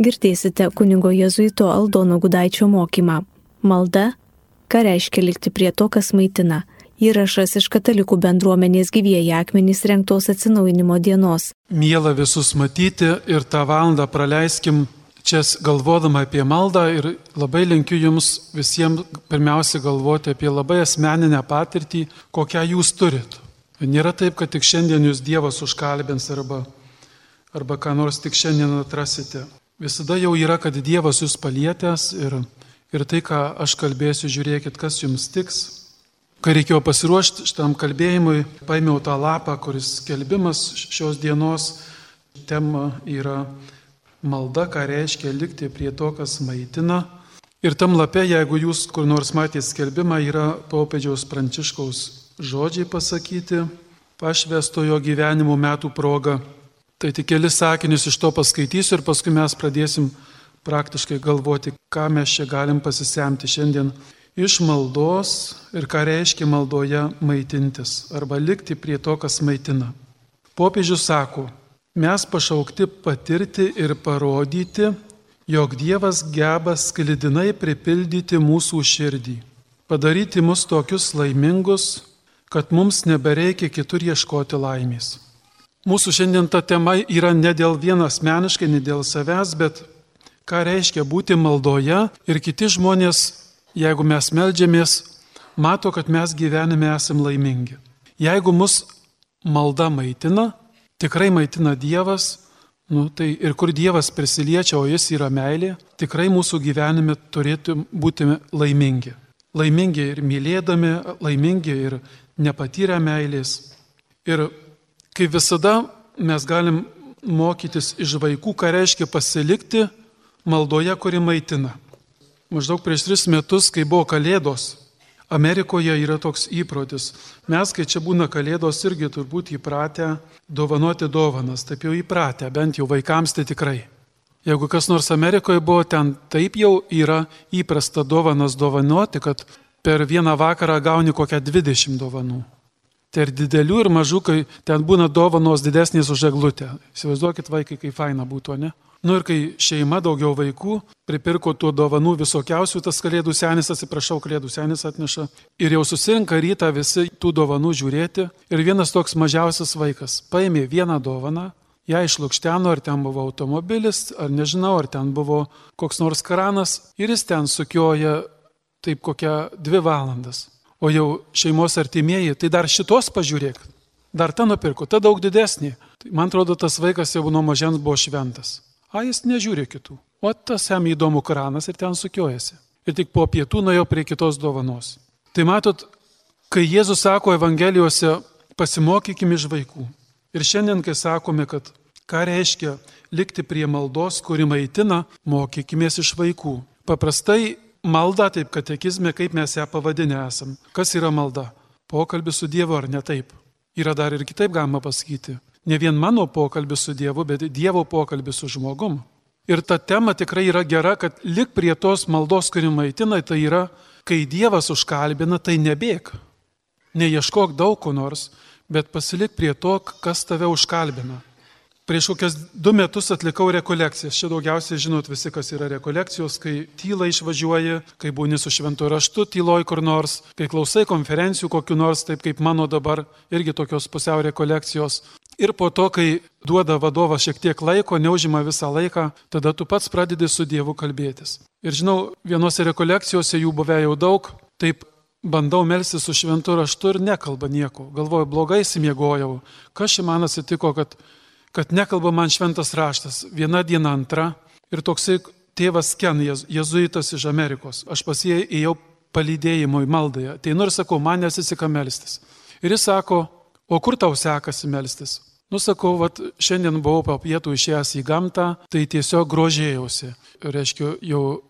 girdėsite kunigo Jėzuito Aldono Gudaičio mokymą. Malda - ką reiškia likti prie to, kas maitina. Įrašas iš katalikų bendruomenės gyvieji akmenys renktos atsinaujinimo dienos. Mėla visus matyti ir tą valandą praleiskim čia galvodama apie maldą ir labai linkiu jums visiems pirmiausia galvoti apie labai asmeninę patirtį, kokią jūs turit. Nėra taip, kad tik šiandien jūs Dievas užkalbins arba, arba ką nors tik šiandien atrasite. Visada jau yra, kad Dievas jūs palietęs ir, ir tai, ką aš kalbėsiu, žiūrėkit, kas jums tiks. Kai reikėjo pasiruošti šitam kalbėjimui, paėmiau tą lapą, kuris kelbimas šios dienos tema yra malda, ką reiškia likti prie to, kas maitina. Ir tam lape, jeigu jūs kur nors matėte skelbimą, yra popiežiaus Prančiškaus žodžiai pasakyti, pašvestojo gyvenimo metų proga. Tai tik kelis sakinius iš to paskaitysiu ir paskui mes pradėsim praktiškai galvoti, ką mes čia galim pasisemti šiandien iš maldos ir ką reiškia maldoje maitintis arba likti prie to, kas maitina. Popiežius sako, mes pašaukti patirti ir parodyti, jog Dievas geba sklidinai pripildyti mūsų širdį, padaryti mus tokius laimingus, kad mums nebereikia kitur ieškoti laimės. Mūsų šiandien ta tema yra ne dėl vieno asmeniškai, ne dėl savęs, bet ką reiškia būti maldoje ir kiti žmonės, jeigu mes melžiamės, mato, kad mes gyvenime esame laimingi. Jeigu mus malda maitina, tikrai maitina Dievas, nu, tai ir kur Dievas prisiliečia, o Jis yra meilė, tikrai mūsų gyvenime turėtų būti laimingi. Laimingi ir mylėdami, laimingi ir nepatyrę meilės. Ir Kaip visada mes galim mokytis iš vaikų, ką reiškia pasilikti maldoje, kuri maitina. Maždaug prieš tris metus, kai buvo kalėdos, Amerikoje yra toks įprotis. Mes, kai čia būna kalėdos, irgi turbūt įpratę dovanoti dovanas, taip jau įpratę, bent jau vaikams tai tikrai. Jeigu kas nors Amerikoje buvo, ten taip jau yra įprasta dovanas dovanoti, kad per vieną vakarą gauni kokią 20 dovanų. Tai ir didelių, ir mažų, kai ten būna dovanos didesnės už eglutę. Įsivaizduokit vaikai, kaip faina būtų, ne? Nu ir kai šeima daugiau vaikų pripirko tų dovanų visokiausių, tas kalėdų senis, atsiprašau, kalėdų senis atneša. Ir jau susirinka rytą visi tų dovanų žiūrėti. Ir vienas toks mažiausias vaikas paėmė vieną dovaną, ją išlūkšteno, ar ten buvo automobilis, ar nežinau, ar ten buvo koks nors kranas. Ir jis ten sukioja taip kokią dvi valandas. O jau šeimos artimieji, tai dar šitos pažiūrėk, dar tą nupirko, ta daug didesnė. Tai man atrodo, tas vaikas jau nuo mažens buvo šventas. A, jis nežiūri kitų. O tas jam įdomu kranas ir ten sukiojasi. Ir tik po pietų nuėjo prie kitos dovanos. Tai matot, kai Jėzus sako Evangelijose, pasimokykime iš vaikų. Ir šiandien, kai sakome, kad ką reiškia likti prie maldos, kuri maitina, mokykime iš vaikų. Paprastai Malda, taip katekizme, kaip mes ją pavadinę esam. Kas yra malda? Pokalbis su Dievu ar ne taip? Yra dar ir kitaip galima pasakyti. Ne vien mano pokalbis su Dievu, bet Dievo pokalbis su žmogum. Ir ta tema tikrai yra gera, kad lik prie tos maldos, kuri maitina, tai yra, kai Dievas užkalbina, tai nebėg. Neieškok daug ko nors, bet pasilik prie to, kas tave užkalbina. Prieš kokias du metus atlikau rekolekcijas. Čia daugiausiai žinot visi, kas yra rekolekcijos, kai tyla išvažiuoji, kai būni su šventu raštu, tyloj kur nors, kai klausai konferencijų kokiu nors, taip kaip mano dabar, irgi tokios pusiau rekolekcijos. Ir po to, kai duoda vadovas šiek tiek laiko, neužima visą laiką, tada tu pats pradedi su Dievu kalbėtis. Ir žinau, vienose rekolekcijose jų buvę jau daug, taip bandau melsti su šventu raštu ir nekalba nieko. Galvoju, blogai įsimiegojau. Kas čia man atsitiko, kad kad nekalba man šventas raštas. Viena diena antra ir toksai tėvas Ken, jezuitas iš Amerikos. Aš pas jį ėjau palydėjimo į maldą. Tai nors sakau, man nesiseka melstis. Ir jis sako, o kur tau sekasi melstis? Nusakau, vat, šiandien buvau po pietų išėjęs į gamtą, tai tiesiog grožėjausi. Reiškia, jau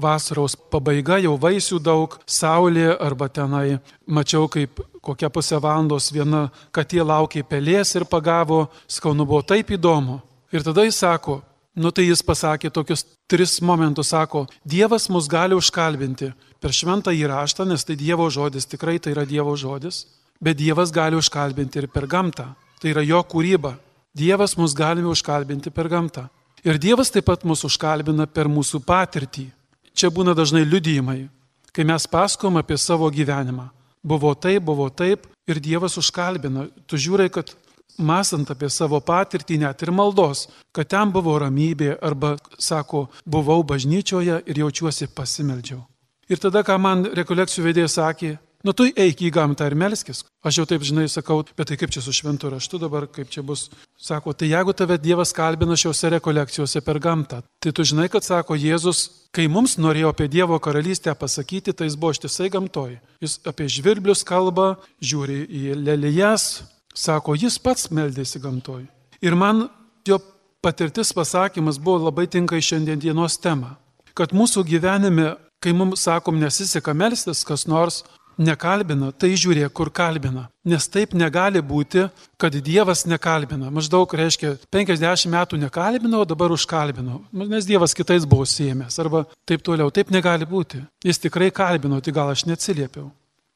vasaros pabaiga, jau vaisių daug, saulė arba tenai mačiau, kaip kokią pusę valandos viena katė laukė pelės ir pagavo, skaunu buvo taip įdomu. Ir tada jis sako, nu tai jis pasakė tokius tris momentus, sako, Dievas mus gali užkalbinti per šventą įraštą, nes tai Dievo žodis, tikrai tai yra Dievo žodis, bet Dievas gali užkalbinti ir per gamtą, tai yra jo kūryba. Dievas mus galime užkalbinti per gamtą. Ir Dievas taip pat mus užkalbina per mūsų patirtį. Čia būna dažnai liudijimai, kai mes paskom apie savo gyvenimą. Buvo taip, buvo taip ir Dievas užkalbina. Tu žiūrai, kad mąstant apie savo patirtį, net ir maldos, kad ten buvo ramybė arba, sako, buvau bažnyčioje ir jaučiuosi pasimeldžiau. Ir tada, ką man rekolekcijų vedėjas sakė, Nu tu eik į gamtą ir melskis. Aš jau taip žinai sakau, bet tai kaip čia su šventu raštu dabar, kaip čia bus. Sako, tai jeigu tave Dievas kalbina šiuose rekolekcijose per gamtą, tai tu žinai, kad sako Jėzus, kai mums norėjo apie Dievo karalystę pasakyti, tai jis buvo ištisai gamtoj. Jis apie žvirblius kalba, žiūri į lelijas, sako, jis pats meldėsi gamtoj. Ir man jo patirtis pasakymas buvo labai tinka į šiandienos temą. Kad mūsų gyvenime kai mums sakom nesiseka melstis, kas nors nekalbina, tai žiūrėk, kur kalbina. Nes taip negali būti, kad Dievas nekalbina. Maždaug reiškia 50 metų nekalbino, o dabar užkalbino. Nes Dievas kitais buvo siemęs. Arba taip toliau. Taip negali būti. Jis tikrai kalbino, tik gal aš neatsiliepiau.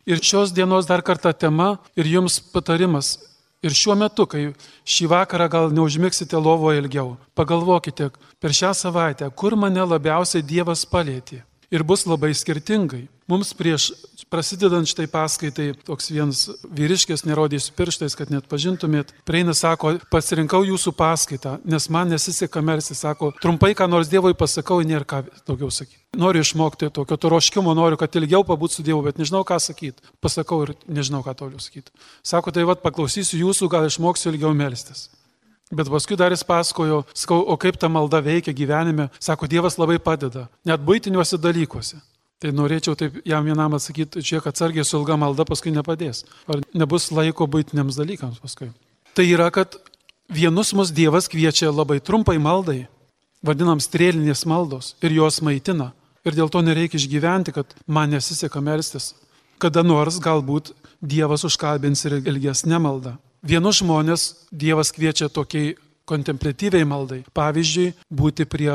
Ir šios dienos dar kartą tema ir jums patarimas. Ir šiuo metu, kai šį vakarą gal neužmiksite lovo ilgiau, pagalvokite per šią savaitę, kur mane labiausiai Dievas palėtė ir bus labai skirtingai. Mums prieš prasidedant šitai paskaitai, toks vienas vyriškis, nerodysiu pirštais, kad net pažintumėt, prieina, sako, pasirinkau jūsų paskaitą, nes man nesiseka mersi, sako, trumpai, ką nors Dievui pasakau, nėra ką daugiau sakyti. Noriu išmokti tokio toroškimo, noriu, kad ilgiau pabūtų su Dievu, bet nežinau, ką sakyti. Pasakau ir nežinau, ką toliau sakyti. Sako, tai vad paklausysiu jūsų, gal išmoksiu ilgiau melstis. Bet paskui dar jis pasakojo, sakau, o kaip ta malda veikia gyvenime, sako, Dievas labai padeda, net būtiniuose dalykuose. Tai norėčiau taip jam vienam atsakyti, čia, kad atsargiai su ilga malda paskui nepadės. Ar nebus laiko būtiniams dalykams paskui. Tai yra, kad vienus mus Dievas kviečia labai trumpai maldai, vadinam strėlinės maldos ir jos maitina. Ir dėl to nereikia išgyventi, kad man nesiseka melstis. Kada nors galbūt Dievas užkalbins ir ilgesnę maldą. Vienus žmonės Dievas kviečia tokiai kontemplatyviai maldai. Pavyzdžiui, būti prie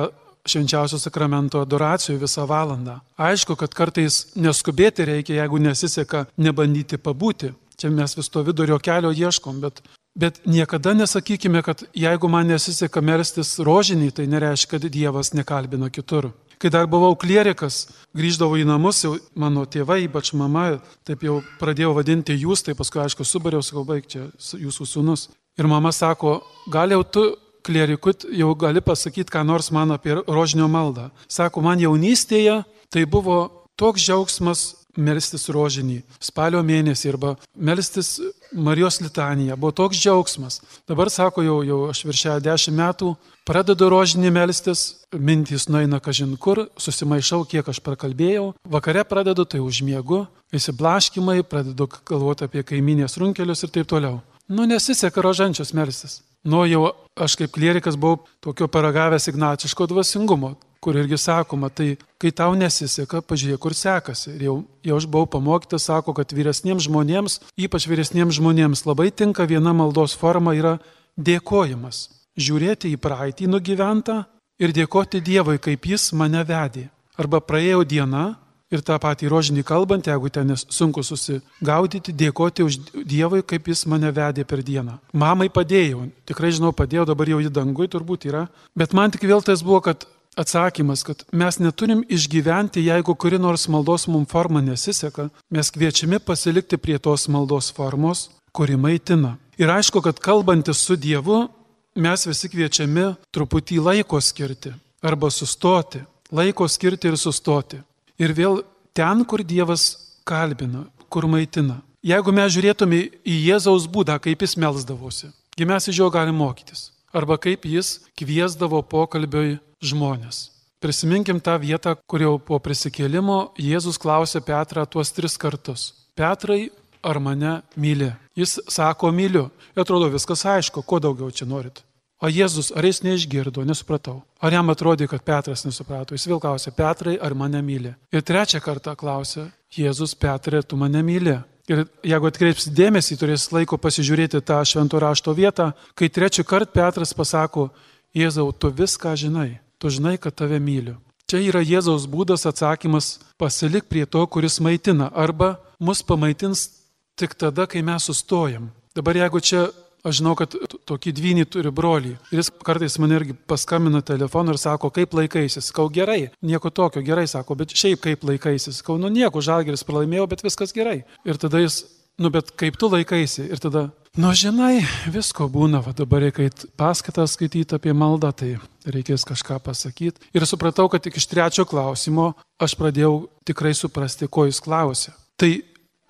švenčiausio sakramento adoracijų visą valandą. Aišku, kad kartais neskubėti reikia, jeigu nesiseka nebandyti pabūti. Čia mes vis to vidurio kelio ieškom, bet, bet niekada nesakykime, kad jeigu man nesiseka merstis rožinį, tai nereiškia, kad Dievas nekalbina kitur. Kai dar buvau klierikas, grįždavau į namus, jau mano tėvai, ypač mama, taip jau pradėjau vadinti jūs, tai paskui aišku subariau, sakau, baig čia jūsų sūnus. Ir mama sako, gal jau tu klierikut jau gali pasakyti, ką nors man apie rožinio maldą. Sako, man jaunystėje tai buvo toks džiaugsmas melstis rožinį spalio mėnesį arba melstis Marijos litaniją. Buvo toks džiaugsmas. Dabar sako, jau, jau aš virš 60 metų pradedu rožinį melstis, mintys nueina kažin kur, susimaišau, kiek aš prakalbėjau, vakare pradedu, tai užmiegu, įsiblaškimai, pradedu galvoti apie kaiminės runkelius ir taip toliau. Nu, nesiseka rožančios melstis. Nu, jau aš kaip klierikas buvau tokio paragavęs ignaciško dvasingumo kur irgi sakoma, tai kai tau nesiseka, pažiūrėk, kur sekasi. Ir jau, jau aš buvau pamokytas, sako, kad vyresniems žmonėms, ypač vyresniems žmonėms, labai tinka viena maldos forma yra dėkojimas. Žiūrėti į praeitį nugyventą ir dėkoti Dievui, kaip Jis mane vedė. Arba praėjo diena ir tą patį rožinį kalbant, jeigu ten sunku susigaudyti, dėkoti už Dievui, kaip Jis mane vedė per dieną. Mamai padėjau, tikrai žinau, padėjau, dabar jau į dangų turbūt yra. Bet man tik vėl tas buvo, kad atsakymas, kad mes neturim išgyventi, jeigu kuri nors maldos mums forma nesiseka, mes kviečiami pasilikti prie tos maldos formos, kuri maitina. Ir aišku, kad kalbantis su Dievu, mes visi kviečiami truputį laiko skirti arba sustoti. Laiko skirti ir sustoti. Ir vėl ten, kur Dievas kalbina, kur maitina. Jeigu mes žiūrėtume į Jėzaus būdą, kaip jis melzdavosi, mes iš jo galime mokytis. Arba kaip jis kviesdavo pokalbioj žmonės. Prisiminkim tą vietą, kur jau po prisikėlimo Jėzus klausė Petrą tuos tris kartus. Petrai, ar mane myli? Jis sako, myliu. Ir atrodo viskas aišku, ko daugiau čia norit. O Jėzus, ar jis neišgirdo, nesupratau. Ar jam atrodė, kad Petras nesuprato? Jis vėl klausė, Petrai, ar mane myli? Ir trečią kartą klausė, Jėzus, Petrai, tu mane myli? Ir jeigu atkreipsi dėmesį, turės laiko pasižiūrėti tą švento rašto vietą, kai trečią kartą Petras pasako, Jėzau, tu viską žinai tu žinai, kad tave myliu. Čia yra Jėzaus būdas atsakymas pasilik prie to, kuris maitina, arba mus pamaitins tik tada, kai mes sustojam. Dabar jeigu čia aš žinau, kad tokį dvynį turi brolį. Ir jis kartais man irgi paskambina telefonu ir sako, kaip laikaisi. Sakau, gerai, nieko tokio, gerai sako, bet šiaip kaip laikaisi. Sakau, nu nieko, žalgeris pralaimėjau, bet viskas gerai. Ir tada jis, nu bet kaip tu laikaisi. Ir tada, nu žinai, visko būna, va dabar reikia paskaitą skaityti apie maldą, tai reikės kažką pasakyti. Ir supratau, kad tik iš trečio klausimo aš pradėjau tikrai suprasti, ko jis klausė. Tai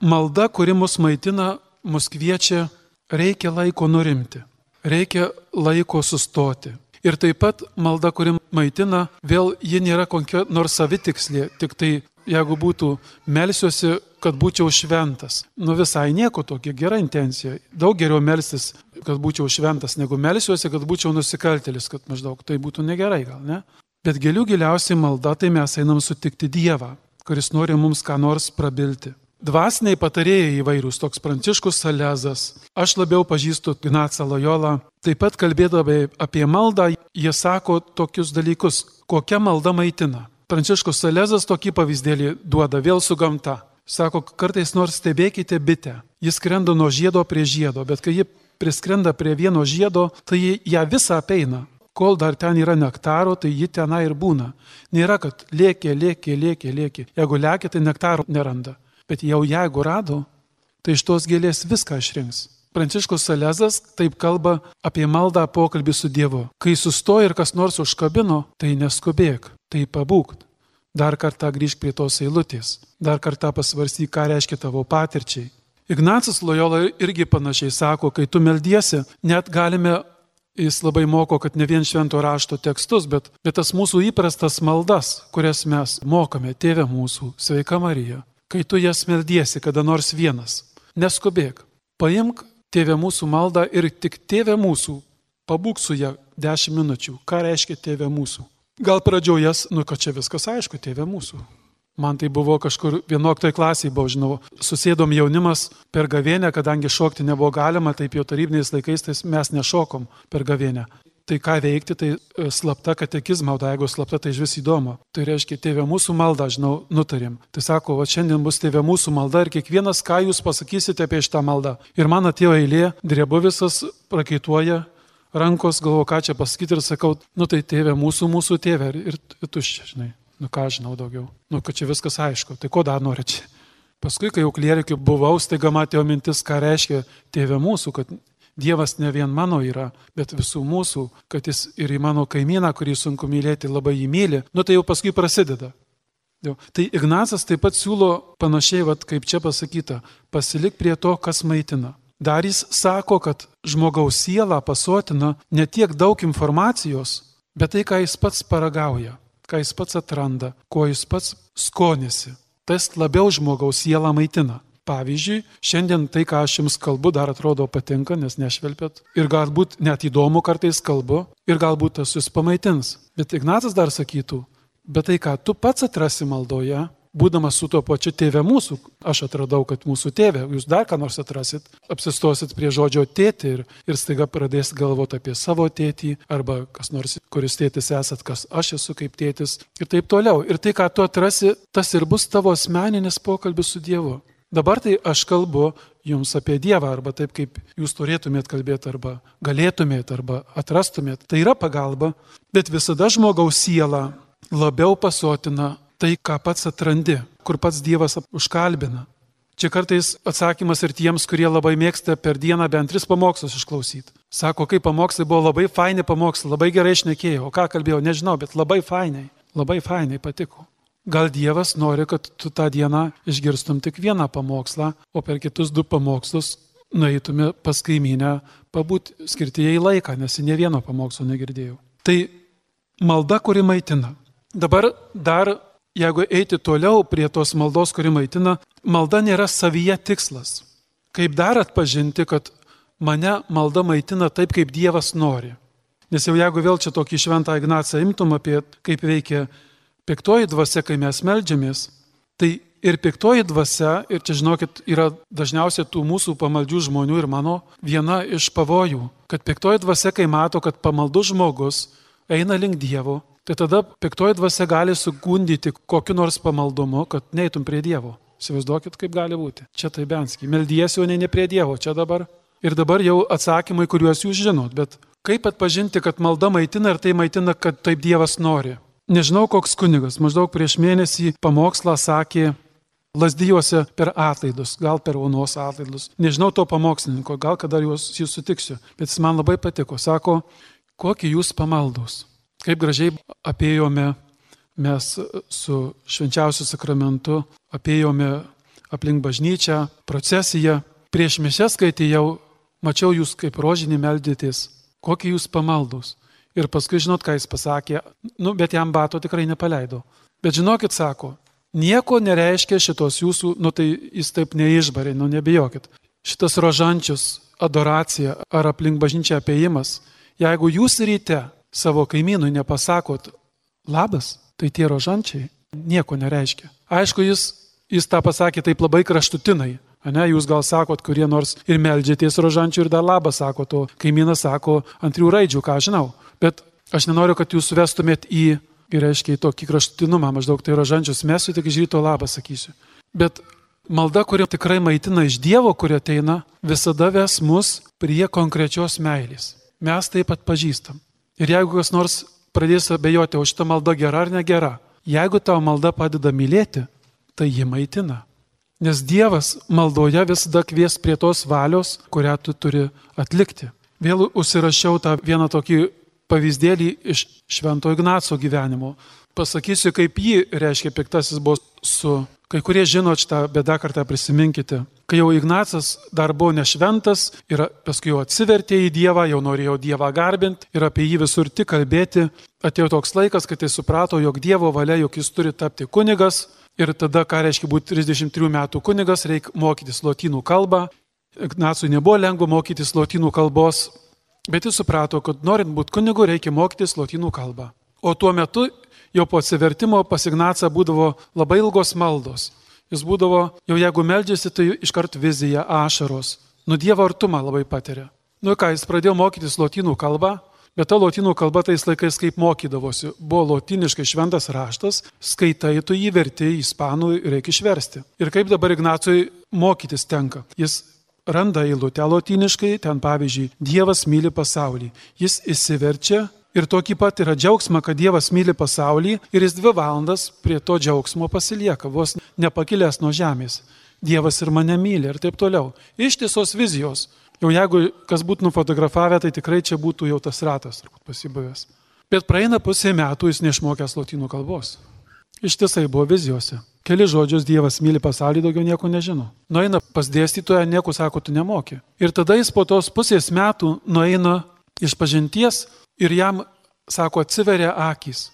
malda, kuri mus maitina, mus kviečia reikia laiko nurimti, reikia laiko sustoti. Ir taip pat malda, kuri maitina, vėl ji nėra kokia nors savitikslė, tik tai jeigu būtų melsiuosi, kad būčiau šventas. Nu visai nieko tokia gera intencija. Daug geriau melstis, kad būčiau šventas, negu melsiuosi, kad būčiau nusikaltelis, kad maždaug tai būtų negerai gal, ne? Bet gilių giliausiai malda, tai mes einam sutikti Dievą, kuris nori mums ką nors prabilti. Dvasiniai patarėjai įvairūs, toks Pranciškus Salezas, aš labiau pažįstu Gnacą Lojolą, taip pat kalbėdavai apie maldą, jie sako tokius dalykus, kokia malda maitina. Pranciškus Salezas tokį pavyzdėlį duoda vėl su gamta. Sako, kartais nors stebėkite bitę. Jis skrenda nuo žiedo prie žiedo, bet kai ji priskrenda prie vieno žiedo, tai ją visą apeina. Kol dar ten yra nektaro, tai ji tenai ir būna. Nėra, kad lėkė, lėkė, lėkė, lėkė. Jeigu lėkė, tai nektaro neranda bet jau jeigu rado, tai iš tos gėlės viską išrinks. Pranciškus Salezas taip kalba apie maldą pokalbį su Dievu. Kai sustoja ir kas nors užkabino, tai neskubėk, tai pabūk. Dar kartą grįžk prie tos eilutės. Dar kartą pasvarstyk, ką reiškia tavo patirčiai. Ignacas Lojola irgi panašiai sako, kai tu meldiesi, net galime, jis labai moko, kad ne vien švento rašto tekstus, bet, bet tas mūsų įprastas maldas, kurias mes mokame, tėvė mūsų, sveika Marija, kai tu jas meldiesi kada nors vienas, neskubėk, paimk tėvę mūsų maldą ir tik tėvę mūsų, pabūk su ją dešimt minučių. Ką reiškia tėvė mūsų? Gal pradžioje, nu, kad čia viskas aišku, tėvė mūsų. Man tai buvo kažkur vienuoktoj klasiai, buvo, žinau, susėdom jaunimas per gavienę, kadangi šokti nebuvo galima, taip jau tarybiniais laikais tai mes nešokom per gavienę tai ką veikti, tai e, slapta katekizma, o jeigu slapta, tai iš vis įdomu. Tai reiškia, tėvė mūsų malda, žinau, nutarėm. Tai sako, o šiandien bus tėvė mūsų malda ir kiekvienas, ką jūs pasakysite apie šitą maldą. Ir man atėjo eilė, drebu visas, prakaituoja, rankos, galvo, ką čia pasakyti ir sakau, nu tai tėvė mūsų, mūsų tėvė ir, ir tuščia, žinai. Nu ką žinau daugiau. Nu, kad čia viskas aišku. Tai ko dar nori čia? Paskui, kai jau klerikiu buvau, staiga matėjo mintis, ką reiškia tėvė mūsų, kad Dievas ne vien mano yra, bet visų mūsų, kad jis ir į mano kaimyną, kurį sunku mylėti, labai jį myli, nu tai jau paskui prasideda. Jau. Tai Ignacas taip pat siūlo panašiai, vat, kaip čia pasakyta, pasilik prie to, kas maitina. Dar jis sako, kad žmogaus siela pasotina ne tiek daug informacijos, bet tai, ką jis pats paragauja, ką jis pats atranda, ko jis pats skonėsi. Tas labiau žmogaus sielą maitina. Pavyzdžiui, šiandien tai, ką aš jums kalbu, dar atrodo patinka, nes nešvelpėt. Ir galbūt net įdomu kartais kalbu, ir galbūt tas jūs pamaitins. Bet Ignacas dar sakytų, bet tai, ką tu pats atrasi maldoje, būdamas su tuo pačiu tėvė mūsų, aš atradau, kad mūsų tėvė, jūs dar ką nors atrasit, apsistosit prie žodžio tėti ir, ir staiga pradėsit galvoti apie savo tėtį, arba kas nors, kuris tėtis esat, kas aš esu kaip tėtis ir taip toliau. Ir tai, ką tu atrasi, tas ir bus tavo asmeninis pokalbis su Dievu. Dabar tai aš kalbu jums apie Dievą, arba taip, kaip jūs turėtumėt kalbėti, arba galėtumėt, arba atrastumėt. Tai yra pagalba, bet visada žmogaus siela labiau pasotina tai, ką pats atrandi, kur pats Dievas užkalbina. Čia kartais atsakymas ir tiems, kurie labai mėgsta per dieną bent tris pamokslus išklausyti. Sako, kaip pamokslai buvo labai faini pamokslai, labai gerai išnekėjau, o ką kalbėjau, nežinau, bet labai fainai, labai fainai patiko. Gal Dievas nori, kad tu tą dieną išgirstum tik vieną pamokslą, o per kitus du pamokslus nueitume pas kaiminę pabūt, skirti jai laiką, nes ne vieno pamokslo negirdėjau. Tai malda, kuri maitina. Dabar dar, jeigu eiti toliau prie tos maldos, kuri maitina, malda nėra savyje tikslas. Kaip dar atpažinti, kad mane malda maitina taip, kaip Dievas nori. Nes jau jeigu vėl čia tokį šventą Ignacą imtum apie kaip veikia piktoji dvasia, kai mes melžiamės, tai ir piktoji dvasia, ir čia žinokit, yra dažniausiai tų mūsų pamaldžių žmonių ir mano viena iš pavojų, kad piktoji dvasia, kai mato, kad pamaldus žmogus eina link Dievo, tai tada piktoji dvasia gali sugundyti kokiu nors pamaldumu, kad neitum prie Dievo. Įsivaizduokit, kaip gali būti. Čia tai benski. Meldiesi, o ne, ne prie Dievo. Čia dabar Ir dabar jau atsakymai, kuriuos jūs žinot, bet kaip atpažinti, kad malda maitina ir tai maitina, kad taip Dievas nori. Nežinau, koks kunigas, maždaug prieš mėnesį pamokslą sakė lasdyjuose per atlaidus, gal per onos atlaidus. Nežinau to pamokslininko, gal kada jūs, jūs sutiksiu, bet jis man labai patiko. Sako, kokie jūs pamaldus. Kaip gražiai apėjome mes su švenčiausiu sakramentu, apėjome aplink bažnyčią, procesiją. Prieš mišęs, kai atėjau, mačiau jūs kaip rožinį meldytis, kokie jūs pamaldus. Ir paskui žinot, ką jis pasakė, nu, bet jam bato tikrai nepaleido. Bet žinokit, sako, nieko nereiškia šitos jūsų, nu tai jis taip neišbarė, nu nebijokit. Šitas rožančius, adoracija ar aplink bažnyčią apėjimas, jeigu jūs ryte savo kaimynui nepasakot labas, tai tie rožančiai nieko nereiškia. Aišku, jis Jis tą pasakė taip labai kraštutinai. Ne, jūs gal sakot, kurie nors ir meldžiatės rožančių ir dar labą sako, to kaimynas sako ant trijų raidžių, ką žinau. Bet aš nenoriu, kad jūs suvestumėt į, ir reiškia, į tokį kraštutinumą, maždaug tai rožančius mesiu, tik iš ryto labą sakysiu. Bet malda, kuri tikrai maitina iš Dievo, kuri ateina, visada ves mus prie konkrečios meilės. Mes taip pat pažįstam. Ir jeigu kas nors pradės abejoti, o šita malda gera ar negera, jeigu tavo malda padeda mylėti, tai ji maitina. Nes Dievas maldoje visada kvies prie tos valios, kurią tu turi atlikti. Vėl užsirašiau tą vieną tokį pavyzdėlį iš Švento Ignaco gyvenimo. Pasakysiu, kaip jį reiškia piktasis buvo su... Kai kurie žino šitą bėdą kartą prisiminkite. Kai jau Ignacas dar buvo nešventas ir paskui jau atsivertė į Dievą, jau norėjo Dievą garbinti ir apie jį visur tik kalbėti, atėjo toks laikas, kad jis suprato, jog Dievo valia, jog jis turi tapti kunigas, Ir tada, ką reiškia būti 33 metų kunigas, reikia mokytis lotynų kalbą. Ignacui nebuvo lengva mokytis lotynų kalbos, bet jis suprato, kad norint būti kunigu, reikia mokytis lotynų kalbą. O tuo metu jau po atsivertimo pas Ignacą būdavo labai ilgos maldos. Jis būdavo, jau jeigu meldžiasi, tai iškart vizija, ašaros. Nu Dievo artumą labai patiria. Nu ką, jis pradėjo mokytis lotynų kalbą, Bet ta lotynų kalba tais laikais kaip mokydavosi. Buvo lotiniškai šventas raštas, skaitai tu jį verti į ispanų reikia išversti. Ir kaip dabar Ignacui mokytis tenka. Jis randa eilutę lotiniškai, ten pavyzdžiui, Dievas myli pasaulį. Jis įsiverčia ir tokį pat yra džiaugsmą, kad Dievas myli pasaulį ir jis dvi valandas prie to džiaugsmo pasilieka, vos nepakilęs nuo žemės. Dievas ir mane myli ir taip toliau. Ištisos vizijos. Jau jeigu kas būtų nufotografavę, tai tikrai čia būtų jau tas ratas pasibuvęs. Bet praeina pusė metų jis neišmokęs lotynų kalbos. Ištisai buvo vizijose. Keli žodžius Dievas myli pasaulį, daugiau nieko nežino. Nueina pas dėstytoją, nieko sako, tu nemoki. Ir tada jis po tos pusės metų nueina iš pažinties ir jam, sako, atsiveria akis,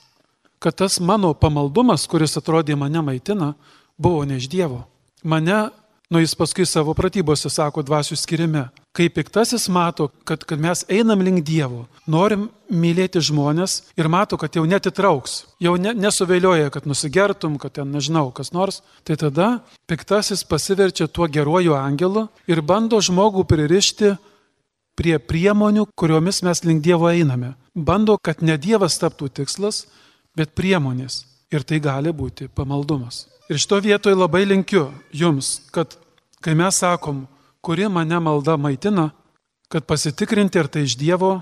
kad tas mano pamaldumas, kuris atrodė mane maitina, buvo ne iš Dievo. Mane Nu jis paskui savo pratybose sako dvasių skirime. Kai piktasis mato, kad, kad mes einam link Dievo, norim mylėti žmonės ir mato, kad jau netitrauks, jau ne, nesuvėlioja, kad nusigertum, kad ten nežinau kas nors, tai tada piktasis pasiverčia tuo geruoju angelu ir bando žmogų pririšti prie priemonių, kuriomis mes link Dievo einame. Bando, kad ne Dievas taptų tikslas, bet priemonės. Ir tai gali būti pamaldumas. Ir šito vietoje labai linkiu jums, kad kai mes sakom, kuri mane malda maitina, kad pasitikrinti, ar tai iš Dievo,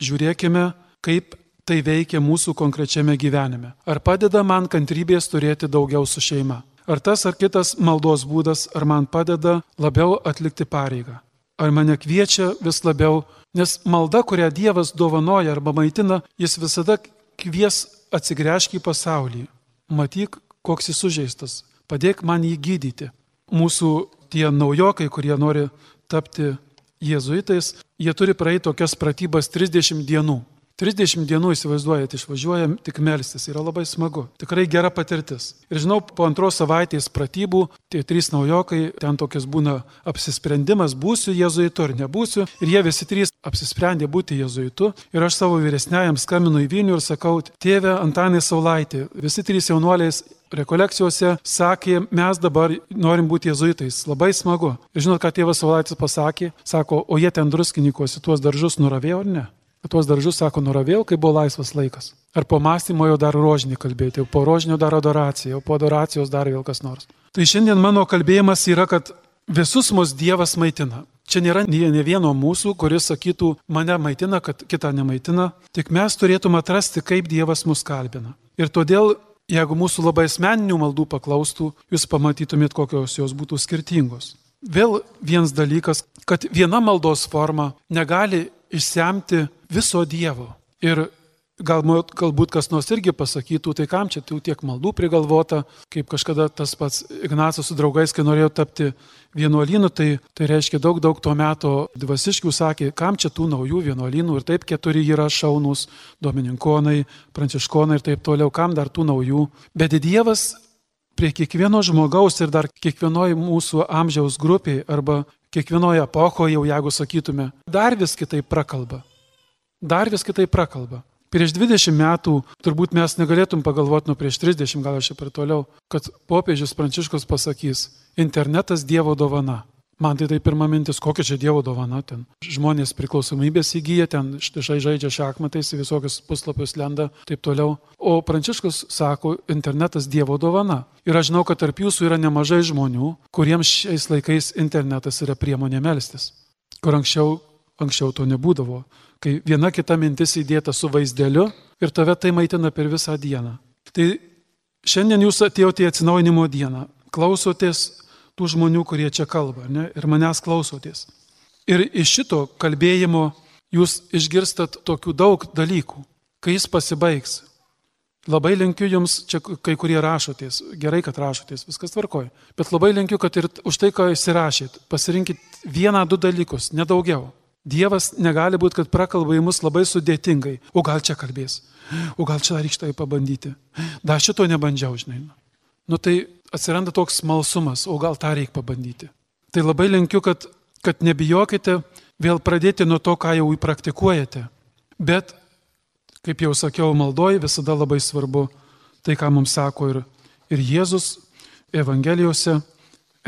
žiūrėkime, kaip tai veikia mūsų konkrečiame gyvenime. Ar padeda man kantrybės turėti daugiau su šeima. Ar tas ar kitas maldos būdas, ar man padeda labiau atlikti pareigą. Ar mane kviečia vis labiau, nes malda, kurią Dievas dovanoja arba maitina, jis visada kvies atsigręžti į pasaulį. Matyk, koks jis sužeistas, padėk man jį gydyti. Mūsų tie naujokai, kurie nori tapti jėzuitais, jie turi praeiti tokias pratybas 30 dienų. 30 dienų įsivaizduojate, išvažiuojam tik melstis, yra labai smagu, tikrai gera patirtis. Ir žinau, po antros savaitės pratybų tie trys naujokai, ten tokias būna apsisprendimas, būsiu jėzuitu ar nebūsiu. Ir jie visi trys apsisprendė būti jėzuitu. Ir aš savo vyresniajam skambinu į Vilnių ir sakau, tėve Antanai Saulaitė, visi trys jaunuoliais rekolekcijose sakė, mes dabar norim būti jezuitais. Labai smagu. Ir žinot, ką tėvas Saulaitis pasakė? Sako, o jie ten druskinikos į tuos daržus nuravėjo ar ne? Tuos daržus, sako, nuravėjau, kai buvo laisvas laikas. Ar po mąstymo jau dar rožinį kalbėti, jau po rožinio dar adoraciją, jau po adoracijos dar vėl kas nors. Tai šiandien mano kalbėjimas yra, kad visus mus Dievas maitina. Čia nėra ne vieno mūsų, kuris sakytų, mane maitina, kad kitą nemaitina. Tik mes turėtume atrasti, kaip Dievas mus kalbina. Ir todėl, jeigu mūsų labai asmeninių maldų paklaustų, jūs pamatytumėt, kokios jos būtų skirtingos. Vėl vienas dalykas, kad viena maldos forma negali išsemti viso Dievo. Ir Galbūt, galbūt kas nors irgi pasakytų, tai kam čia tiek maldų prigalvota, kaip kažkada tas pats Ignacas su draugais, kai norėjo tapti vienuolynu, tai, tai reiškia daug, daug to meto dvasiškių sakė, kam čia tų naujų vienuolynų ir taip keturi yra šaunus, domininkonai, pranciškonai ir taip toliau, kam dar tų naujų. Bet Dievas prie kiekvieno žmogaus ir dar kiekvienoje mūsų amžiaus grupiai arba kiekvienoje epochoje, jau jeigu sakytume, dar vis kitaip prakalba. Dar vis kitaip prakalba. Prieš 20 metų turbūt mes negalėtum pagalvoti, nu prieš 30 gal aš čia per toliau, kad popiežius Pranciškus pasakys, internetas Dievo dovana. Man tai tai pirma mintis, kokia čia Dievo dovana ten. Žmonės priklausomybės įgyja, ten štai žaidžia šachmatais, visokius puslapius lenda, taip toliau. O Pranciškus sako, internetas Dievo dovana. Ir aš žinau, kad tarp jūsų yra nemažai žmonių, kuriems šiais laikais internetas yra priemonė melstis. Kur anksčiau, anksčiau to nebūdavo kai viena kita mintis įdėta su vaizdeliu ir tave tai maitina per visą dieną. Tai šiandien jūs atėjote į atsinaujinimo dieną, klausotės tų žmonių, kurie čia kalba ne, ir manęs klausotės. Ir iš šito kalbėjimo jūs išgirstat tokių daug dalykų, kai jis pasibaigs. Labai linkiu jums, čia kai kurie rašotės, gerai, kad rašotės, viskas tvarkoja, bet labai linkiu, kad ir už tai, ką įsirašėt, pasirinkit vieną, du dalykus, nedaugiau. Dievas negali būti, kad prakalba į mus labai sudėtingai. O gal čia kalbės? O gal čia reikia tai pabandyti? Dar šito nebandžiau, žinai. Nu tai atsiranda toks smalsumas, o gal tą reikia pabandyti. Tai labai linkiu, kad, kad nebijokite vėl pradėti nuo to, ką jau įpraktikuojate. Bet, kaip jau sakiau, maldoj visada labai svarbu tai, ką mums sako ir, ir Jėzus Evangelijose,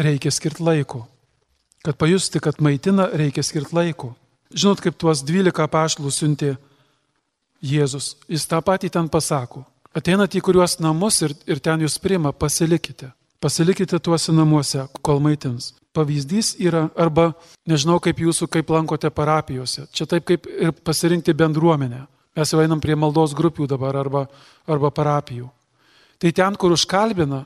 reikia skirti laiko. Kad pajusti, kad maitina, reikia skirti laiko. Žinot, kaip tuos dvylika paštlų siuntė Jėzus. Jis tą patį ten pasako. Ateinat į kuriuos namus ir, ir ten jūs prima, pasilikite. Pasilikite tuose namuose, kol maitins. Pavyzdys yra, arba nežinau, kaip jūsų, kaip lankote parapijose. Čia taip kaip ir pasirinkti bendruomenę. Mes jau einam prie maldos grupių dabar arba, arba parapijų. Tai ten, kur užkalbina,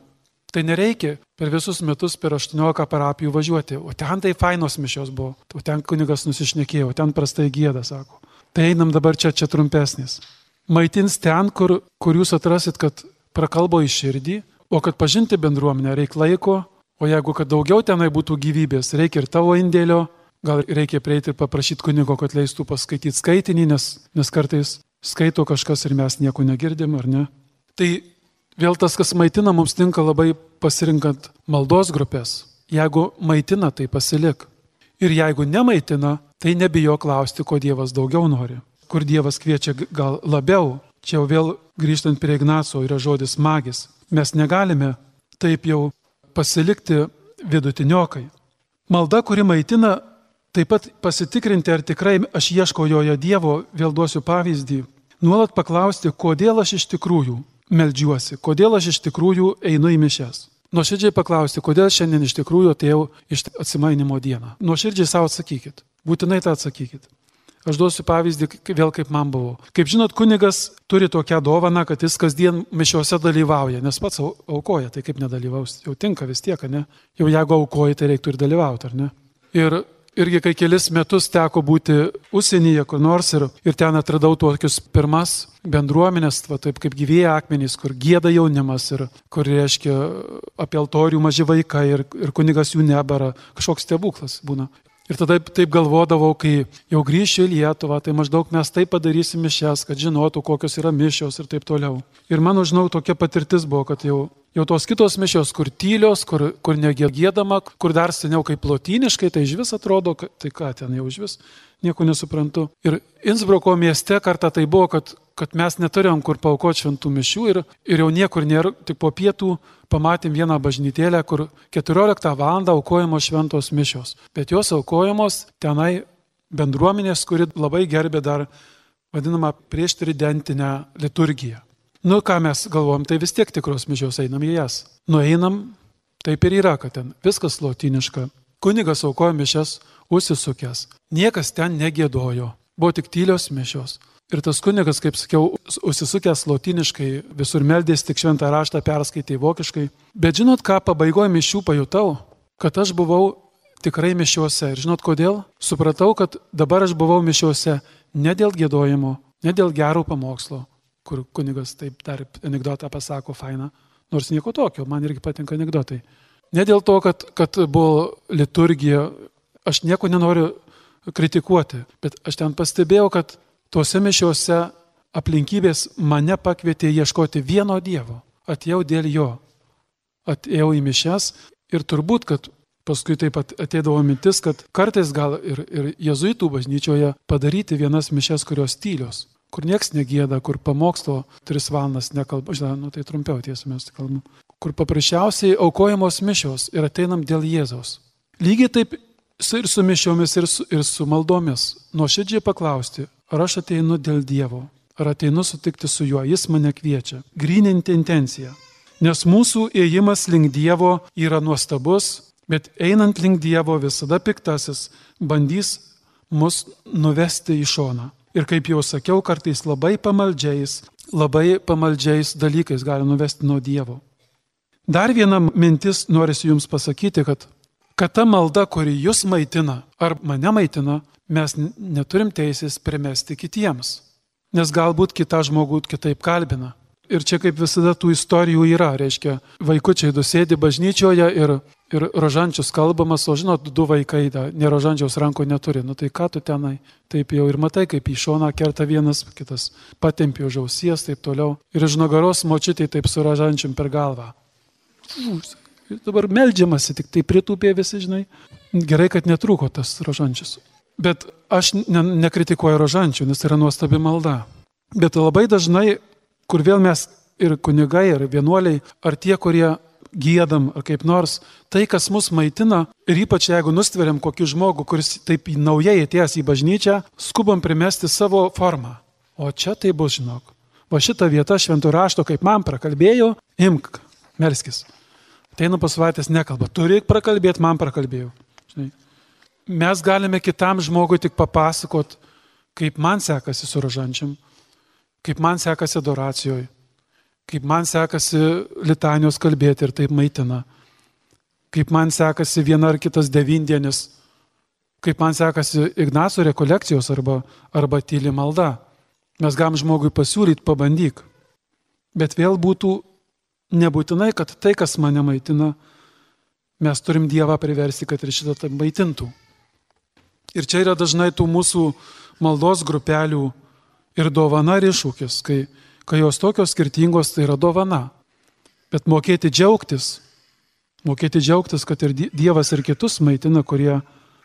Tai nereikia per visus metus per 18 parapijų važiuoti, o ten tai fainos mišios buvo, o ten kunigas nusišnekėjo, o ten prastai gėda, sako. Tai einam dabar čia, čia trumpesnis. Maitins ten, kur, kur jūs atrasit, kad prakalbo į širdį, o kad pažinti bendruomenę reikia laiko, o jeigu kad daugiau tenai būtų gyvybės, reikia ir tavo indėlio, gal reikia prieiti ir paprašyti kunigo, kad leistų paskaityti skaitinį, nes, nes kartais skaito kažkas ir mes nieko negirdim, ar ne? Tai Vėl tas, kas maitina, mums tinka labai pasirinkant maldos grupės. Jeigu maitina, tai pasilik. Ir jeigu nemaitina, tai nebijo klausti, ko Dievas daugiau nori. Kur Dievas kviečia gal labiau. Čia jau vėl grįžtant prie Ignaco yra žodis magis. Mes negalime taip jau pasilikti vidutiniokai. Malda, kuri maitina, taip pat pasitikrinti, ar tikrai aš ieškau joje Dievo, vėl duosiu pavyzdį. Nuolat paklausti, kodėl aš iš tikrųjų meldžiuosi, kodėl aš iš tikrųjų einu į mišes. Nuoširdžiai paklausti, kodėl šiandien iš tikrųjų atėjau iš atsimainimo dieną. Nuoširdžiai savo atsakykit. Būtinai tą atsakykit. Aš duosiu pavyzdį vėl kaip man buvo. Kaip žinot, kunigas turi tokią dovaną, kad jis kasdien mišiuose dalyvauja, nes pats aukoja, tai kaip nedalyvaus, jau tinka vis tiek, ne? Jau jeigu aukoji, tai reiktų ir dalyvauti, ar ne? Ir irgi kai kelis metus teko būti užsienyje kur nors ir, ir ten atradau tokius pirmas bendruomenės, va, taip kaip gyvėja akmenys, kur gėda jaunimas ir kur reiškia apie altorių maži vaikai ir, ir kunigas jų nebara, kažkoks stebuklas būna. Ir tada taip galvodavau, kai jau grįšiu į Lietuvą, tai maždaug mes taip padarysim mišes, kad žinotų, kokios yra mišios ir taip toliau. Ir mano, žinau, tokia patirtis buvo, kad jau Jau tos kitos mišios, kur tylios, kur, kur negėdama, kur dar seniau kaip lotyniškai, tai iš vis atrodo, kad tai ką ten jau iš vis, nieko nesuprantu. Ir Innsbruko mieste kartą tai buvo, kad, kad mes neturėjom kur paukoti šventų mišių ir, ir jau niekur nėra, tik po pietų pamatėm vieną bažnytėlę, kur 14 val. aukojamos šventos mišios. Bet jos aukojamos tenai bendruomenės, kuri labai gerbė dar vadinamą prieštridentinę liturgiją. Nu, ką mes galvom, tai vis tiek tikros mišios einam į jas. Nueinam, taip ir yra, kad ten viskas lotiniška. kunigas aukojo mišes užsisukęs. Niekas ten negėdojo. Buvo tik tylios mišios. Ir tas kunigas, kaip sakiau, užsisukęs latiniškai, visur meldės, tik šventą raštą perskaitė vokiškai. Bet žinot, ką pabaigoje mišių pajutau? Kad aš buvau tikrai mišiuose. Ir žinot kodėl? Supratau, kad dabar aš buvau mišiuose ne dėl gėdojimo, ne dėl gerų pamokslo, kur kunigas taip dar anegdotą pasako, faina, nors nieko tokio, man irgi patinka anegdotai. Ne dėl to, kad, kad buvo liturgija, aš nieko nenoriu kritikuoti, bet aš ten pastebėjau, kad tuose mišiuose aplinkybės mane pakvietė ieškoti vieno Dievo. Atėjau dėl jo. Atėjau į mišes ir turbūt, kad paskui taip pat ateidavo mintis, kad kartais gal ir, ir jezuitų bažnyčioje padaryti vienas mišes, kurios tylios kur nieks negėda, kur pamokslo tris valandas nekalba, žinai, nu tai trumpiau tiesą mes kalbam, kur paprasčiausiai aukojamos mišios ir ateinam dėl Jėzaus. Lygiai taip ir su mišiomis, ir su, ir su maldomis. Nuoširdžiai paklausti, ar aš ateinu dėl Dievo, ar ateinu sutikti su juo, jis mane kviečia. Grininti intenciją. Nes mūsų ėjimas link Dievo yra nuostabus, bet einant link Dievo visada piktasis bandys mus nuvesti į šoną. Ir kaip jau sakiau, kartais labai pamaldžiais, labai pamaldžiais dalykais gali nuvesti nuo Dievo. Dar viena mintis norisi Jums pasakyti, kad, kad ta malda, kuri Jūs maitina ar mane maitina, mes neturim teisės primesti kitiems. Nes galbūt kitą žmogų kitaip kalbina. Ir čia kaip visada tų istorijų yra, reiškia, vaikučiai dusėdi bažnyčioje ir, ir rožančius kalbamas, o žinot, du vaikai, da, ne rožančiaus ranko neturi, nu tai ką tu tenai, taip jau ir matai, kaip į šoną kerta vienas, kitas patempi už ausies, taip toliau. Ir iš nugaros močiutė taip su rožančium per galvą. Ir dabar melžiamasi, tik tai pritūpė visi, žinai. Gerai, kad netrūko tas rožančius. Bet aš ne, nekritikuoju rožančių, nes tai yra nuostabi malda. Bet labai dažnai kur vėl mes ir kunigai, ir vienuoliai, ar tie, kurie gėdam, ar kaip nors, tai, kas mus maitina, ir ypač jeigu nustveriam kokį žmogų, kuris taip naujai atėjęs į bažnyčią, skubam primesti savo formą. O čia tai bus, žinok. Va šitą vietą šventų rašto, kaip man prakalbėjau, imk, melskis. Ateina pasvaitės nekalba, turi prakalbėti, man prakalbėjau. Žinai. Mes galime kitam žmogui tik papasakot, kaip man sekasi su rožančiam, kaip man sekasi adoracijoje, kaip man sekasi litanijos kalbėti ir taip maitina, kaip man sekasi viena ar kitas devindienis, kaip man sekasi Ignaco rekolekcijos arba, arba tyli malda. Mes gam žmogui pasiūlyti, pabandyk. Bet vėl būtų nebūtinai, kad tai, kas mane maitina, mes turim Dievą priversti, kad ir šitą tai maitintų. Ir čia yra dažnai tų mūsų maldos grupelių ir dovana ir iššūkis, kai, kai jos tokios skirtingos, tai yra dovana. Bet mokėti džiaugtis, mokėti džiaugtis, kad ir Dievas ir kitus maitina, kurie,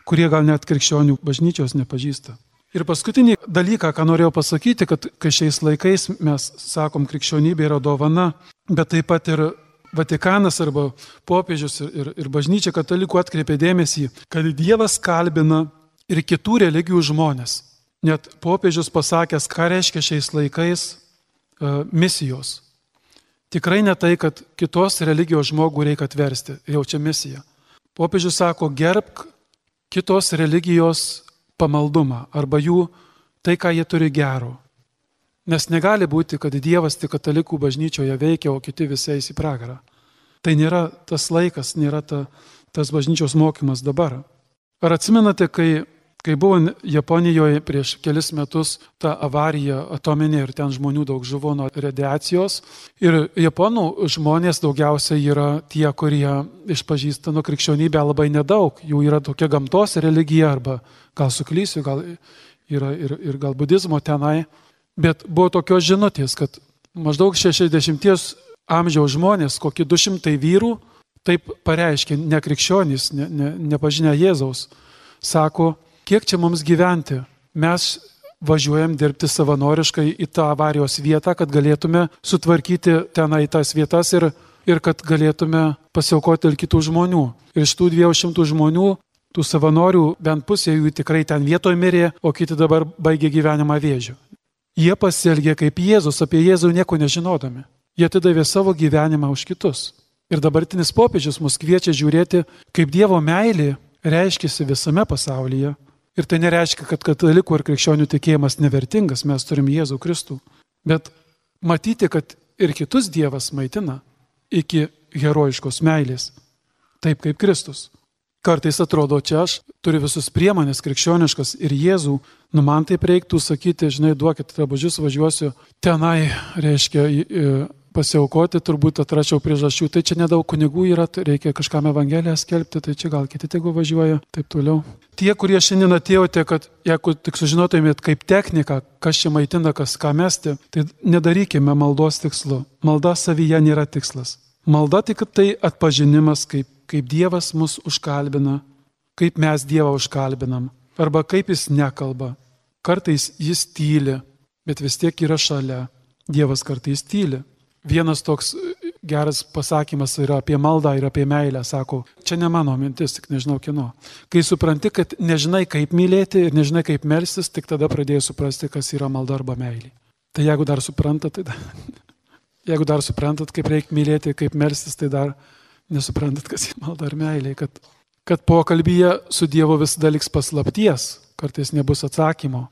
kurie gal net krikščionių bažnyčios nepažįsta. Ir paskutinį dalyką, ką norėjau pasakyti, kad kai šiais laikais mes sakom, krikščionybė yra dovana, bet taip pat ir Vatikanas arba popiežius ir, ir, ir bažnyčia katalikų atkreipė dėmesį, kad Dievas kalbina ir kitų religijų žmonės. Net popiežius pasakęs, ką reiškia šiais laikais uh, misijos. Tikrai ne tai, kad kitos religijos žmogų reikia atversti, jau čia misija. Popiežius sako, gerbk kitos religijos pamaldumą arba jų tai, ką jie turi gero. Nes negali būti, kad Dievas tik katalikų bažnyčioje veikia, o kiti visi eis į pragarą. Tai nėra tas laikas, nėra ta, tas bažnyčios mokymas dabar. Ar atsimenate, kai Kai buvo Japonijoje prieš kelis metus ta avarija atominė ir ten žmonių daug žuvo nuo radiacijos. Ir japonų žmonės daugiausiai yra tie, kurie išpažįsta nuo krikščionybę labai nedaug. Jų yra tokia gamtos religija arba gal suklysiu, gal yra ir, ir gal budizmo tenai. Bet buvo tokios žinutės, kad maždaug 60 amžiaus žmonės, kokie 200 vyrų, taip pareiškia nekrikščionys, ne, ne, nepažinę Jėzaus, sako, kiek čia mums gyventi? Mes važiuojam dirbti savanoriškai į tą avarijos vietą, kad galėtume sutvarkyti tenai tas vietas ir, ir kad galėtume pasiaukoti ir kitų žmonių. Ir iš tų 200 žmonių, tų savanorių, bent pusė jų tikrai ten vietoje mirė, o kiti dabar baigė gyvenimą vėžių. Jie pasielgė kaip Jėzus, apie Jėzų nieko nežinodami. Jie atidavė savo gyvenimą už kitus. Ir dabartinis popiežius mus kviečia žiūrėti, kaip Dievo meilė reiškiasi visame pasaulyje. Ir tai nereiškia, kad katalikų ar krikščionių tikėjimas nevertingas, mes turim Jėzų Kristų. Bet matyti, kad ir kitus Dievas maitina iki herojiškos meilės, taip kaip Kristus. Kartais atrodo, čia aš turiu visus priemonės krikščioniškas ir Jėzų, nu man taip reiktų sakyti, žinai, duokit drabužius, važiuosiu tenai, reiškia, pasiaukoti, turbūt atračiau priežasčių. Tai čia nedaug kunigų yra, tai reikia kažkam Evangeliją skelbti, tai čia gal kiti tegu važiuoja, taip toliau. Tie, kurie šiandien atėjote, kad jeigu tik sužinotumėt kaip technika, kas čia maitina, kas ką mesti, tai nedarykime maldos tikslu. Malda savyje nėra tikslas. Malda tik tai atpažinimas, kaip, kaip Dievas mus užkalbina, kaip mes Dievą užkalbinam, arba kaip jis nekalba. Kartais jis tyli, bet vis tiek yra šalia. Dievas kartais tyli. Vienas toks geras pasakymas yra apie maldą ir apie meilę, sako, čia ne mano mintis, tik nežinau kino. Kai supranti, kad nežinai kaip mylėti ir nežinai kaip melstis, tik tada pradėjai suprasti, kas yra malda arba meilė. Tai jeigu dar suprantat, tai dar, jeigu dar suprantat, kaip reikia mylėti, kaip melstis, tai dar nesuprantat, kas yra malda ar meilė, kad, kad pokalbyje su Dievu visada liks paslapties, kartais nebus atsakymo.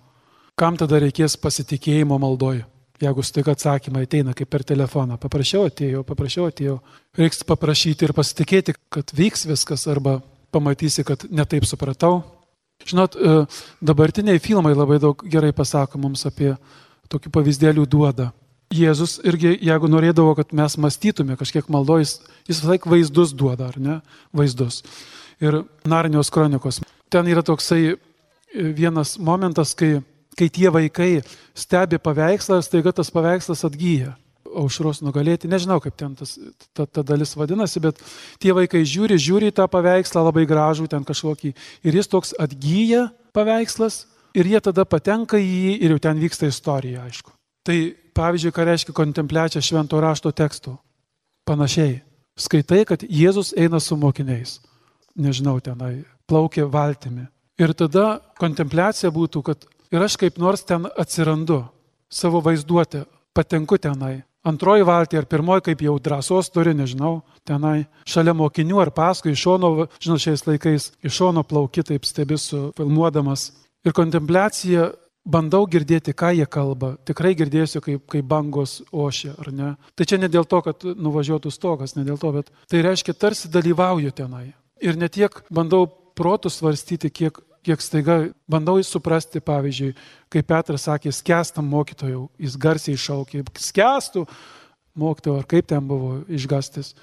Kam tada reikės pasitikėjimo maldoju? Jeigu staiga atsakymai ateina kaip per telefoną, paprašiau atėjau, paprašiau atėjau, reiks paprašyti ir pasitikėti, kad vyks viskas arba pamatysi, kad netaip supratau. Žinot, e, dabartiniai filmai labai daug gerai pasako mums apie tokių pavyzdėlių duoda. Jėzus irgi, jeigu norėdavo, kad mes mąstytume kažkiek maldojus, jis vis laik vaizdus duoda, ar ne? Vaizdus. Ir Narnijos kronikos. Ten yra toksai e, vienas momentas, kai kai tie vaikai stebi paveikslą, staiga tas paveikslas atgyja. Aušros nugalėti, nežinau kaip ten tas, ta, ta dalis vadinasi, bet tie vaikai žiūri, žiūri tą paveikslą labai gražų, ten kažkokį, ir jis toks atgyja paveikslas, ir jie tada patenka į jį ir jau ten vyksta istorija, aišku. Tai pavyzdžiui, ką reiškia kontempliacija švento rašto teksto. Panašiai. Skaitai, kad Jėzus eina su mokiniais. Nežinau, tenai plaukia valtimi. Ir tada kontempliacija būtų, kad ir aš kaip nors ten atsirandu, savo vaizduotę, patenku tenai. Antroji valtį ar pirmoji, kaip jau drąsos turi, nežinau, tenai šalia mokinių ar paskui iš šono, žinau, šiais laikais iš šono plauki, taip stebi su filmuodamas. Ir kontempliacija bandau girdėti, ką jie kalba. Tikrai girdėsiu, kaip, kaip bangos ošia, ar ne. Tai čia ne dėl to, kad nuvažiuotų stogas, ne dėl to, bet tai reiškia, tarsi dalyvauju tenai. Ir ne tiek bandau protų svarstyti, kiek kiek staiga bandau suprasti, pavyzdžiui, kai Petras sakė, skęstam mokytojau, jis garsiai šaukė, skęstų mokytojau, ar kaip ten buvo išgastis.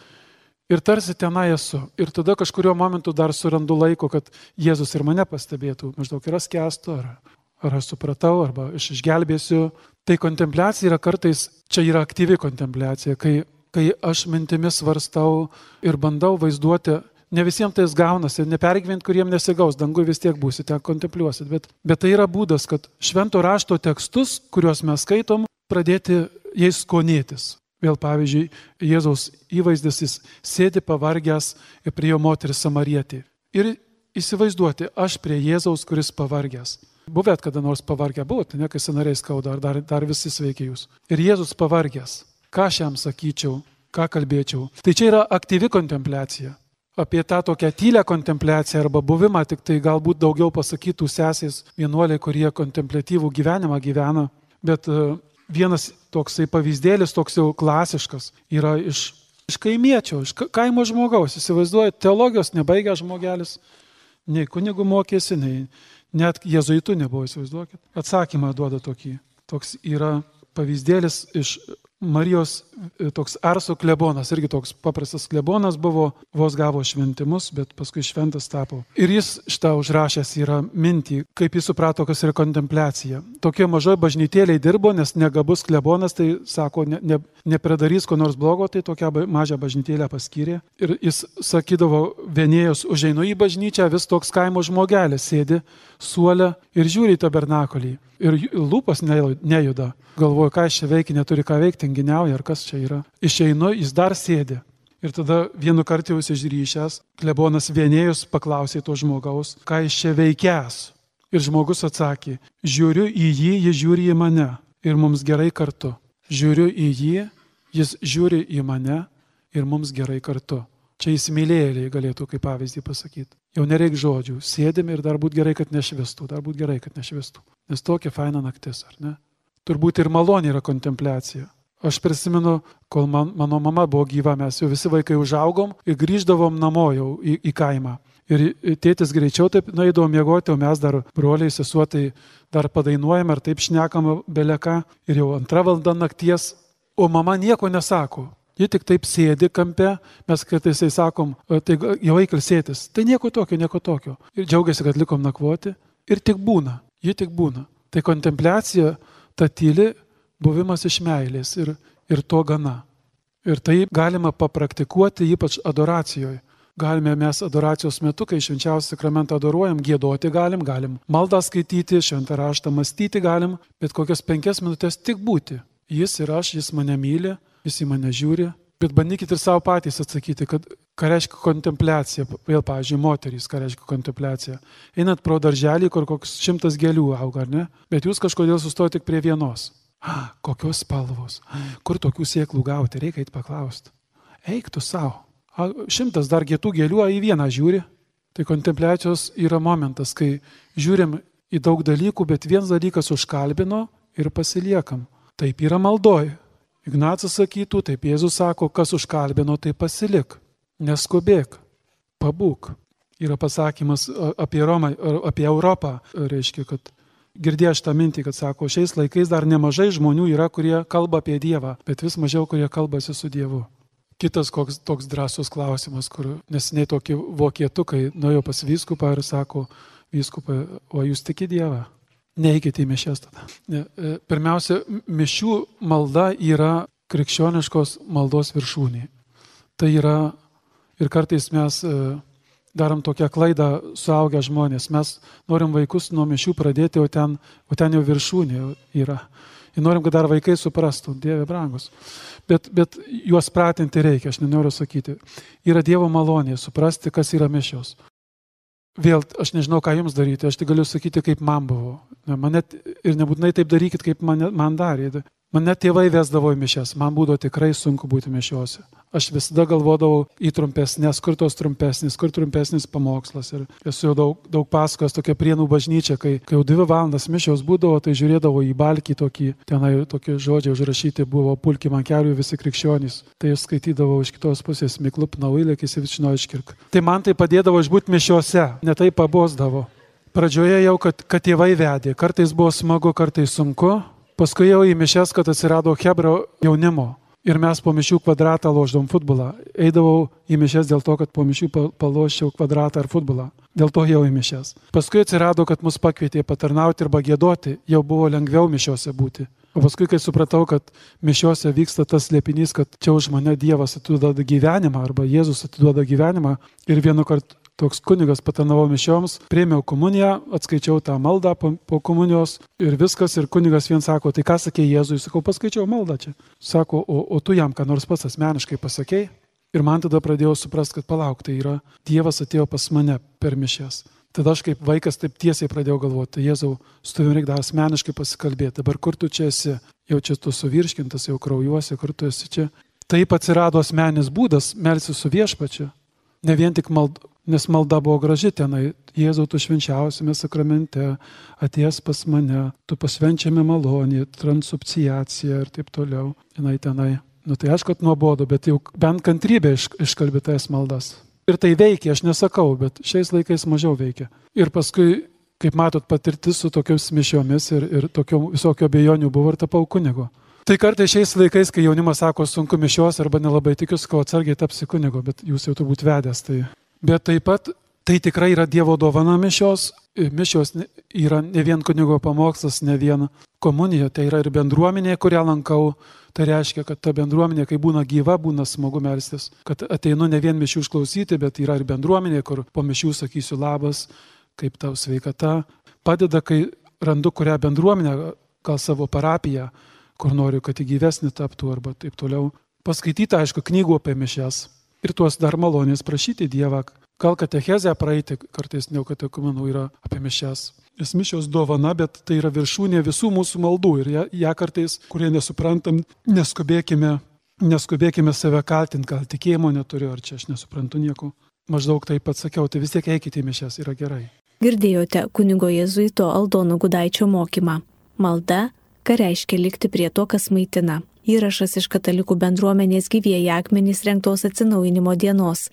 Ir tarsi tenai esu. Ir tada kažkurio momentu dar surandu laiko, kad Jėzus ir mane pastebėtų, maždaug yra skęstu, ar, ar aš supratau, arba aš išgelbėsiu. Tai kontempliacija yra kartais, čia yra aktyvi kontempliacija, kai, kai aš mintimis svarstau ir bandau vaizduoti Ne visiems tai gaunasi, nepergyvent, kuriem nesigaus, dangui vis tiek būsite, kontempliuosit. Bet, bet tai yra būdas, kad švento rašto tekstus, kuriuos mes skaitom, pradėti jais skonėtis. Vėl pavyzdžiui, Jėzaus įvaizdis jis sėdi pavargęs ir prie jo moteris samarietį. Ir įsivaizduoti, aš prie Jėzaus, kuris pavargęs. Buvėt kada nors pavargę buvot, ne kai senariai skauda, ar dar, dar visi sveikia jūs. Ir Jėzus pavargęs. Ką aš jam sakyčiau, ką kalbėčiau. Tai čia yra aktyvi kontempliacija apie tą tokią tylę kontempliaciją arba buvimą, tik tai galbūt daugiau pasakytų sesės vienuoliai, kurie kontemplatyvų gyvenimą gyvena. Bet e, vienas toksai pavyzdėlis, toks jau klasiškas, yra iš, iš kaimiečio, iš kaimo žmogaus. Įsivaizduoju, teologijos nebaigęs žmogelis, nei kunigų mokėsi, nei net jėzuitų nebuvo, įsivaizduokit. Atsakymą duoda tokį. Toks yra pavyzdėlis iš Marijos e, toks Arso klebonas, irgi toks paprastas klebonas buvo, vos gavo šventimus, bet paskui šventas tapo. Ir jis šitą užrašęs yra mintį, kaip jis suprato, kas yra kontempliacija. Tokie mažoje bažnytėlėje dirbo, nes negabus klebonas, tai sako, ne, ne, nepredarys ko nors blogo, tai tokią mažą bažnytėlę paskyrė. Ir jis sakydavo, vienėjus užeinu į bažnyčią, vis toks kaimo žmogelis sėdi suolę ir žiūri į tabernakolį ir lūpas nejuda. Galvoju, ką aš čia veikia, neturi ką veikti, tinginiauja, ar kas čia yra. Išeinu, jis dar sėdi. Ir tada vienu kartu jau išryšęs, klebonas vienėjus paklausė to žmogaus, ką jis čia veikęs. Ir žmogus atsakė, žiūriu į jį, jis žiūri į mane ir mums gerai kartu. Žiūriu į jį, jis žiūri į mane ir mums gerai kartu. Čia įsimylėjėliai galėtų kaip pavyzdį pasakyti. Jau nereik žodžių, sėdėm ir dar būt gerai, kad nešvistų, dar būt gerai, kad nešvistų. Nes tokia faina naktis, ar ne? Turbūt ir malonė yra kontempliacija. Aš prisimenu, kol man, mano mama buvo gyva, mes jau visi vaikai užaugom ir grįždavom namo jau į, į kaimą. Ir tėtis greičiau taip nueidavom miegoti, o mes dar broliai, sesuotai dar padainuojam ar taip šnekam beleka. Ir jau antrą valandą nakties, o mama nieko nesako. Ji tik taip sėdi kampe, mes kartais sakom, tai jau eikil sėtis. Tai nieko tokio, nieko tokio. Ir džiaugiasi, kad likom nakvoti. Ir tik būna, ji tik būna. Tai kontempliacija, ta tyli buvimas iš meilės ir, ir to gana. Ir tai galima papraktikuoti ypač adoracijoje. Galime mes adoracijos metu, kai švenčiausią sakramentą adoruojam, gėdoti galim, galim maldą skaityti, šventą raštą mąstyti galim, bet kokias penkias minutės tik būti. Jis ir aš, jis mane myli, jis į mane žiūri. Bet bandykit ir savo patys atsakyti, kad ką reiškia kontempliacija. Vėl, pavyzdžiui, moterys, ką reiškia kontempliacija. Einat pro darželį, kur koks šimtas gėlių auga, ar ne? Bet jūs kažkodėl sustojate tik prie vienos. A, kokios spalvos, kur tokių sėklų gauti, reikia eiti paklausti. Eik tu savo. Šimtas dar gėtų gėlių, į vieną žiūri. Tai kontempliacijos yra momentas, kai žiūrim į daug dalykų, bet vienas dalykas užkalbino ir pasiliekam. Taip yra maldoj. Ignacas sakytų, taip Jėzus sako, kas užkalbino, tai pasilik, neskubėk, pabūk. Yra pasakymas apie Romą, apie Europą, reiškia, kad girdėjau šitą mintį, kad sako, šiais laikais dar nemažai žmonių yra, kurie kalba apie Dievą, bet vis mažiau, kurie kalbasi su Dievu. Kitas koks toks drąsus klausimas, kur nesiniai tokie vokietukai nuėjo pas vyskupą ir sako, vyskupą, o jūs tiki Dievą? Neikite į mišęs tada. E, pirmiausia, mišių malda yra krikščioniškos maldos viršūnė. Tai yra ir kartais mes e, darom tokią klaidą suaugę žmonės. Mes norim vaikus nuo mišių pradėti, o ten, o ten jau viršūnė yra. Ir norim, kad dar vaikai suprastų, Dieve brangus. Bet, bet juos pratinti reikia, aš nenoriu sakyti. Yra Dievo malonė suprasti, kas yra mišios. Vėl aš nežinau, ką jums daryti, aš tik galiu sakyti, kaip man buvo. Man net, ir nebūtinai taip darykit, kaip man, man darė. Mane tėvai vesdavo į mišes, man būdavo tikrai sunku būti mišiuose aš visada galvodavau į trumpesnės, kur tos trumpesnis, kur trumpesnis pamokslas. Ir esu jau daug, daug pasakojęs tokia prienų bažnyčia, kai, kai jau dvi valandas mišiaus būdavo, tai žiūrėdavo į balkį tokį, tenai tokie žodžiai užrašyti buvo pulki man kelių visi krikščionys. Tai aš skaitydavau iš kitos pusės miklup nauilėkis ir vičino iškirk. Tai man tai padėdavo išbūti mišiuose, netai pabosdavo. Pradžioje jau, kad, kad tėvai vedė, kartais buvo smagu, kartais sunku, paskui jau į mišes, kad atsirado Hebro jaunimo ir mes po mišių kvadratą loždom futbolą. Eidavau į mišes dėl to, kad po mišių paloščiau kvadratą ar futbolą. Dėl to jau į mišes. Paskui atsirado, kad mus pakvietė patarnauti ir bagėdoti, jau buvo lengviau mišiuose būti. O paskui, kai supratau, kad mišiuose vyksta tas liepinys, kad čia už mane Dievas atiduoda gyvenimą arba Jėzus atiduoda gyvenimą ir vienu kartu toks kunigas patarnavo mišioms, priemiau komuniją, atskaičiau tą maldą po, po komunijos ir viskas. Ir kunigas vien sako, tai ką sakė Jėzui, sakau, paskaičiau maldą čia. Sako, o, o tu jam ką nors pats asmeniškai pasakėjai. Ir man tada pradėjau suprasti, kad palauk, tai yra Dievas atėjo pas mane per mišęs. Tada aš kaip vaikas taip tiesiai pradėjau galvoti, tai Jėzau, su tavimi reikia asmeniškai pasikalbėti, dabar kur tu čia esi, jau čia tu suvirškintas, jau kraujuosi, kur tu esi čia. Taip atsirado asmenis būdas melsis su viešpačiu. Ne vien tik mald, nes malda buvo graži tenai. Jėzau, tu švenčiausiame sakramente, atėjęs pas mane, tu pasvenčiame malonį, transubciaciją ir taip toliau. Tenai, tenai. Nu tai aišku, kad nuobodu, bet jau bent kantrybė iš, iškalbė tas maldas. Ir tai veikia, aš nesakau, bet šiais laikais mažiau veikia. Ir paskui, kaip matot, patirtis su tokiamis mišiomis ir, ir tokio visokio bejonių buvo ir tapau kunigo. Tai kartai šiais laikais, kai jaunimas sako, sunku mišios arba nelabai tikiu, ko atsargiai tapsi kunigo, bet jūs jau turbūt vedęs, tai Bet taip pat tai tikrai yra Dievo dovana mišios. Mišios yra ne vien kunigo pamokslas, ne vien komunija, tai yra ir bendruomenė, kurią lankau. Tai reiškia, kad ta bendruomenė, kai būna gyva, būna smagu melstis. Kad ateinu ne vien mišių išklausyti, bet yra ir bendruomenė, kur po mišių sakysiu labas, kaip tau sveikata. Padeda, kai randu kurią bendruomenę, gal savo parapiją, kur noriu, kad į gyvesnį taptų arba taip toliau. Paskaityti, aišku, knygų apie mišes ir tuos dar malonės prašyti Dievą. Gal katechezę praeiti, kartais neokatekumenų yra apie mišes. Nes mišios dovana, bet tai yra viršūnė visų mūsų maldų ir ją, ją kartais, kurie nesuprantam, neskubėkime, neskubėkime save kaltinti, gal tikėjimo neturiu, ar čia aš nesuprantu nieko. maždaug taip pat sakiau, tai vis tiek eikite į mišęs, yra gerai. Girdėjote kunigo jėzuito Aldono Gudaičio mokymą. Malda, ką reiškia likti prie to, kas maitina. Įrašas iš katalikų bendruomenės gyvieji akmenys renktos atsinaujinimo dienos